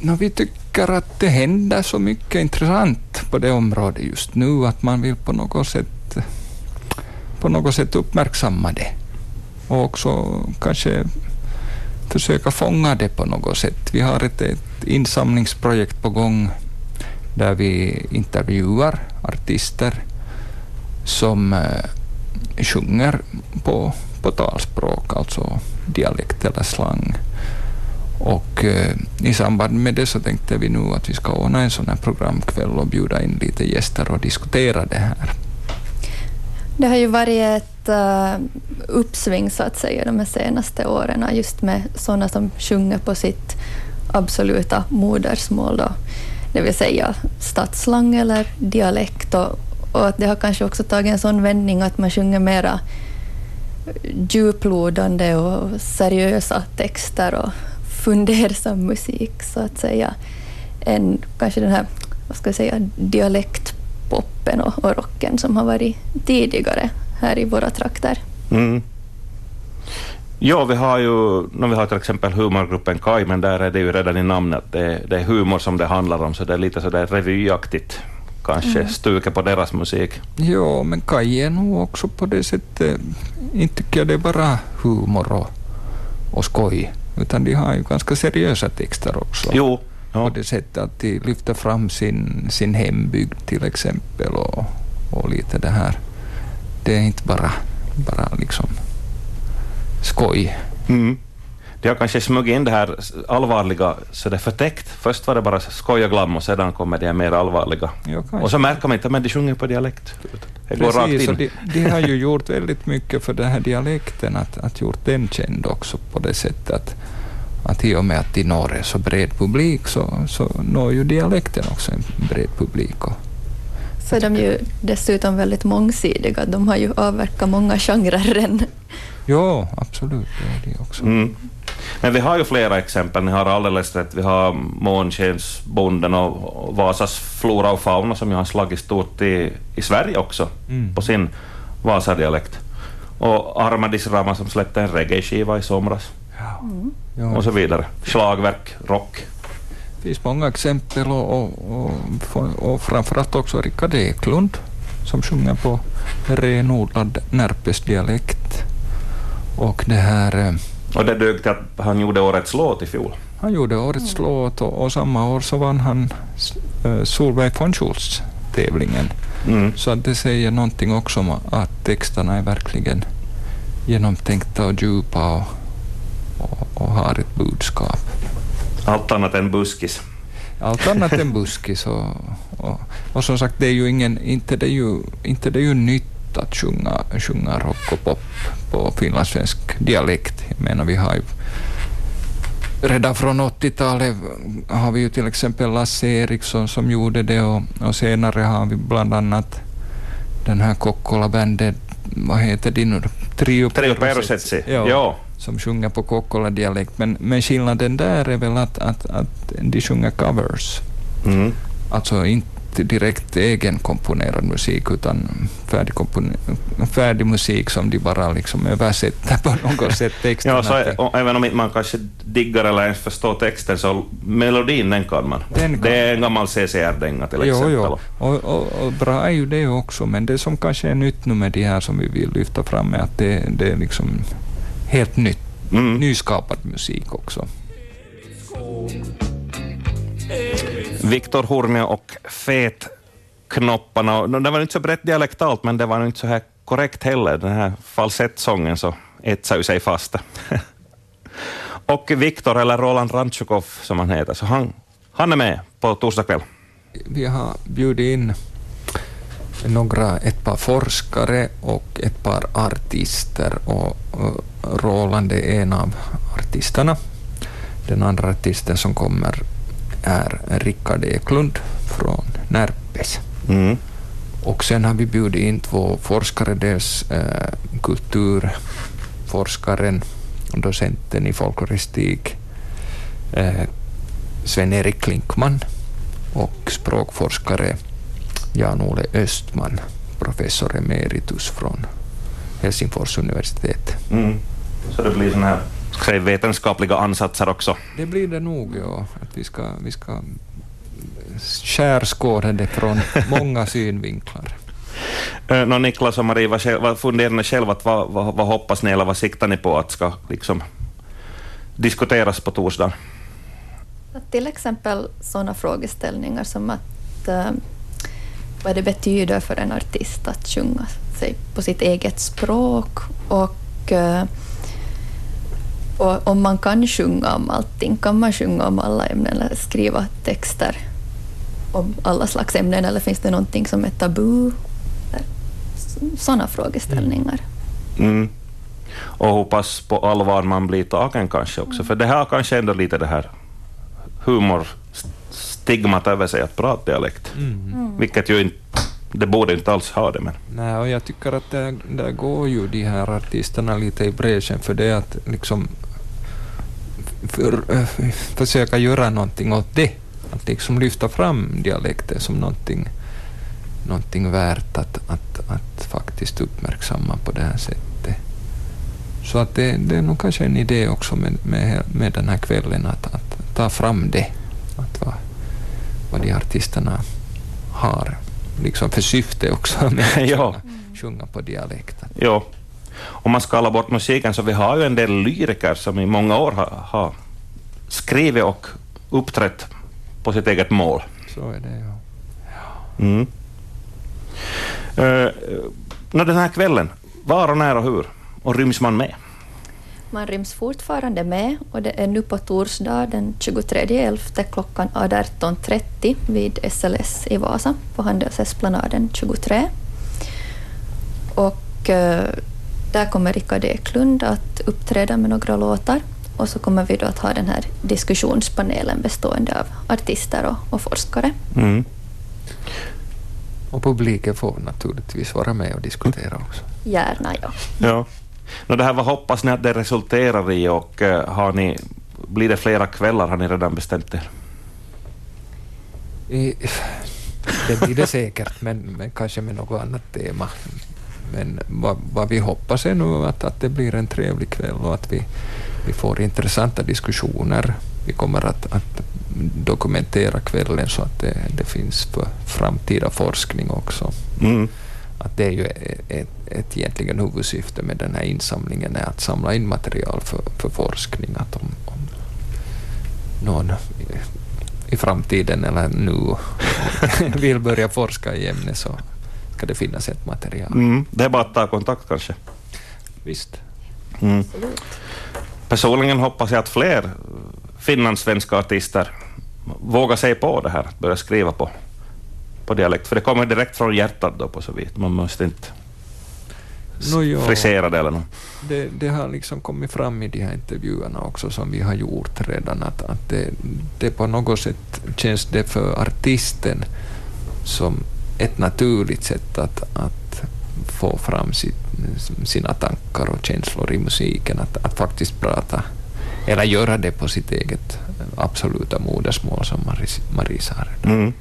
no, vi tycker att det händer så mycket intressant på det området just nu att man vill på något sätt, på något sätt uppmärksamma det och också kanske försöka fånga det på något sätt. Vi har ett, ett insamlingsprojekt på gång där vi intervjuar artister som eh, sjunger på, på talspråk, alltså dialekt eller slang. Och eh, i samband med det så tänkte vi nu att vi ska ordna en sån här programkväll och bjuda in lite gäster och diskutera det här. Det har ju varit ett uh, uppsving så att säga de här senaste åren just med sådana som sjunger på sitt absoluta modersmål, då, det vill säga stadsslang eller dialekt. Och, och att det har kanske också tagit en sån vändning att man sjunger mera djuplodande och seriösa texter och fundersam musik så att säga än kanske den här vad ska jag säga, dialektpoppen och, och rocken som har varit tidigare här i våra trakter. Mm. Ja, vi har ju vi har till exempel humorgruppen Kaj, men där är det ju redan i namnet att det, det är humor som det handlar om, så det är lite sådär revyaktigt kanske mm. stuket på deras musik. Ja, men Kaj är nog också på det sättet, inte tycker jag det är bara humor och, och skoj, utan de har ju ganska seriösa texter också. Jo. Ja. På det sättet att de lyfter fram sin, sin hembygd till exempel och, och lite det här. Det är inte bara, bara liksom skoj. Mm. De har kanske smugit in det här allvarliga så det är förtäckt. Först var det bara skoj och glam och sedan kommer det mer allvarliga. Ja, och så märker man inte att de sjunger på dialekt. Det går Precis, rakt in. De, de, har ju gjort väldigt mycket för den här dialekten, att, att gjort den känd också på det sättet att, att i och med att de når en så bred publik så, så når ju dialekten också en bred publik. Och, så är de ju dessutom väldigt mångsidiga. De har ju avverkat många genrer Ja, absolut. Det är det också. Mm. Men vi har ju flera exempel, ni har alldeles rätt. Vi har Månskensbonden och Vasas flora och fauna som ju har slagit stort i, i Sverige också, mm. på sin Vasadialekt. Och Armadis Rama som släppte en reggae-skiva i somras. Ja. Mm. Och så vidare. Slagverk, rock. Det finns många exempel och, och, och, och framförallt också Rickard Eklund som sjunger på renodlad Närpesdialekt. Och det här... Eh, och det dög till att han gjorde årets låt i fjol? Han gjorde årets mm. låt och, och, samma år så vann han uh, Solveig von Schultz-tävlingen. Mm. Så att det säger någonting också om att texterna är verkligen genomtänkta och djupa och, och, och har ett budskap. Allt annat än buskis? Allt annat än buskis. Och, och, och, som sagt, det är ju ingen, inte det är ju, inte det är ju nytt att sjunga, sjunga rock och pop på finlandssvensk dialekt. Jag menar, vi har ju redan från 80-talet har vi ju till exempel Lasse Eriksson som gjorde det och, och senare har vi bland annat den här Kokkola-bandet, vad heter det nu Trio, Trio Perusetsi. Ja, ja. Som sjunger på Kokkola-dialekt. Men, men skillnaden där är väl att, att, att de sjunger covers. Mm. Alltså inte direkt egenkomponerad musik utan färdig, färdig musik som de bara liksom översätter på något sätt texten. ja, så är, även om inte man kanske diggar eller ens förstår texten så melodin den kan man. Den kan. Det är en gammal CCR-dänga till jo, exempel. Jo. Och, och, och, bra är ju det också men det som kanske är nytt nu med de här som vi vill lyfta fram är att det, det är liksom helt nytt, mm. nyskapad musik också. Viktor Hurmio och Fetknopparna. Det var inte så brett dialektalt, men det var inte så här korrekt heller. Den här falsettsången så etsade sig fast. och Viktor, eller Roland Rantjukov som han heter, så han, han är med på torsdag kväll. Vi har bjudit in några, ett par forskare och ett par artister och Roland är en av artisterna. Den andra artisten som kommer är Rickard Eklund från Närpes. Mm. Och sen har vi bjudit in två forskare, dels eh, kulturforskaren och docenten i folkloristik eh, Sven-Erik Klinkman och språkforskare Jan-Ole Östman, professor emeritus från Helsingfors universitet. Mm. Så det blir sån här säga, vetenskapliga ansatser också. Det blir det nog, ja. Att vi ska, vi ska skärskåda det från många synvinklar. Uh, no, Niklas och Marie, vad, vad funderar ni själva, vad, vad, vad, hoppas ni eller vad siktar ni på att ska liksom, diskuteras på torsdag? Till exempel sådana frågeställningar som att uh, vad det betyder för en artist att sjunga sig på sitt eget språk och, uh, och om man kan sjunga om allting, kan man sjunga om alla ämnen eller skriva texter om alla slags ämnen eller finns det någonting som är tabu? Sådana frågeställningar. Mm. Och hoppas på allvar man blir tagen kanske också, för det har kanske ändå lite det här humorstigmat över sig att prata dialekt, mm. mm. vilket ju inte det borde inte alls ha det. Men. Nej, och jag tycker att det, där går ju de här artisterna lite i bräschen för det att liksom försöka göra någonting åt det. Att liksom lyfta fram dialekten som någonting, någonting värt att, att, att faktiskt uppmärksamma på det här sättet. Så att det, det är nog kanske en idé också med, med, med den här kvällen att, att ta fram det, att vad, vad de artisterna har liksom för syfte också med att ja. sjunga på dialekt. Ja. Om man skalar bort musiken så vi har ju en del lyriker som i många år har, har skrivit och uppträtt på sitt eget mål. Så är det, ja. ja. Mm. Uh, den här kvällen, var och när och hur? Och ryms man med? Man ryms fortfarande med och det är nu på torsdag den 23.11 klockan 18.30 vid SLS i Vasa på Handelsesplanaden 23. Och uh, där kommer Rickard Eklund att uppträda med några låtar och så kommer vi då att ha den här diskussionspanelen bestående av artister och, och forskare. Mm. Och publiken får naturligtvis vara med och diskutera också. Gärna, ja. ja. No, det här, vad hoppas ni att det resulterar i och uh, har ni, blir det flera kvällar, har ni redan bestämt er? I, det blir det säkert, men, men kanske med något annat tema. Men vad, vad, vi hoppas är nu att, att det blir en trevlig kväll och att vi, vi får intressanta diskussioner. Vi kommer att, att dokumentera kvällen så att det, det finns för framtida forskning också. Mm. Att det är ju ett, ett egentligen huvudsyfte med den här insamlingen är att samla in material för, för forskning. Att om, om någon i framtiden eller nu vill börja forska i ämnet så ska det finnas ett material. Mm, det är bara att ta kontakt kanske. Visst. Mm. Personligen hoppas jag att fler finlandssvenska artister vågar sig på det här, att börja skriva på, på dialekt, för det kommer direkt från hjärtat då på så vis. Man måste inte no, ja. frisera det eller något. Det, det, har liksom kommit fram i de här intervjuerna också som vi har gjort redan, att, att det, det på något sätt känns det för artisten som ett naturligt sätt att, att få fram sitt, sina tankar och känslor i musiken, att, att faktiskt prata eller göra det på sitt eget absoluta modersmål som Marie, Marie sa. Mm.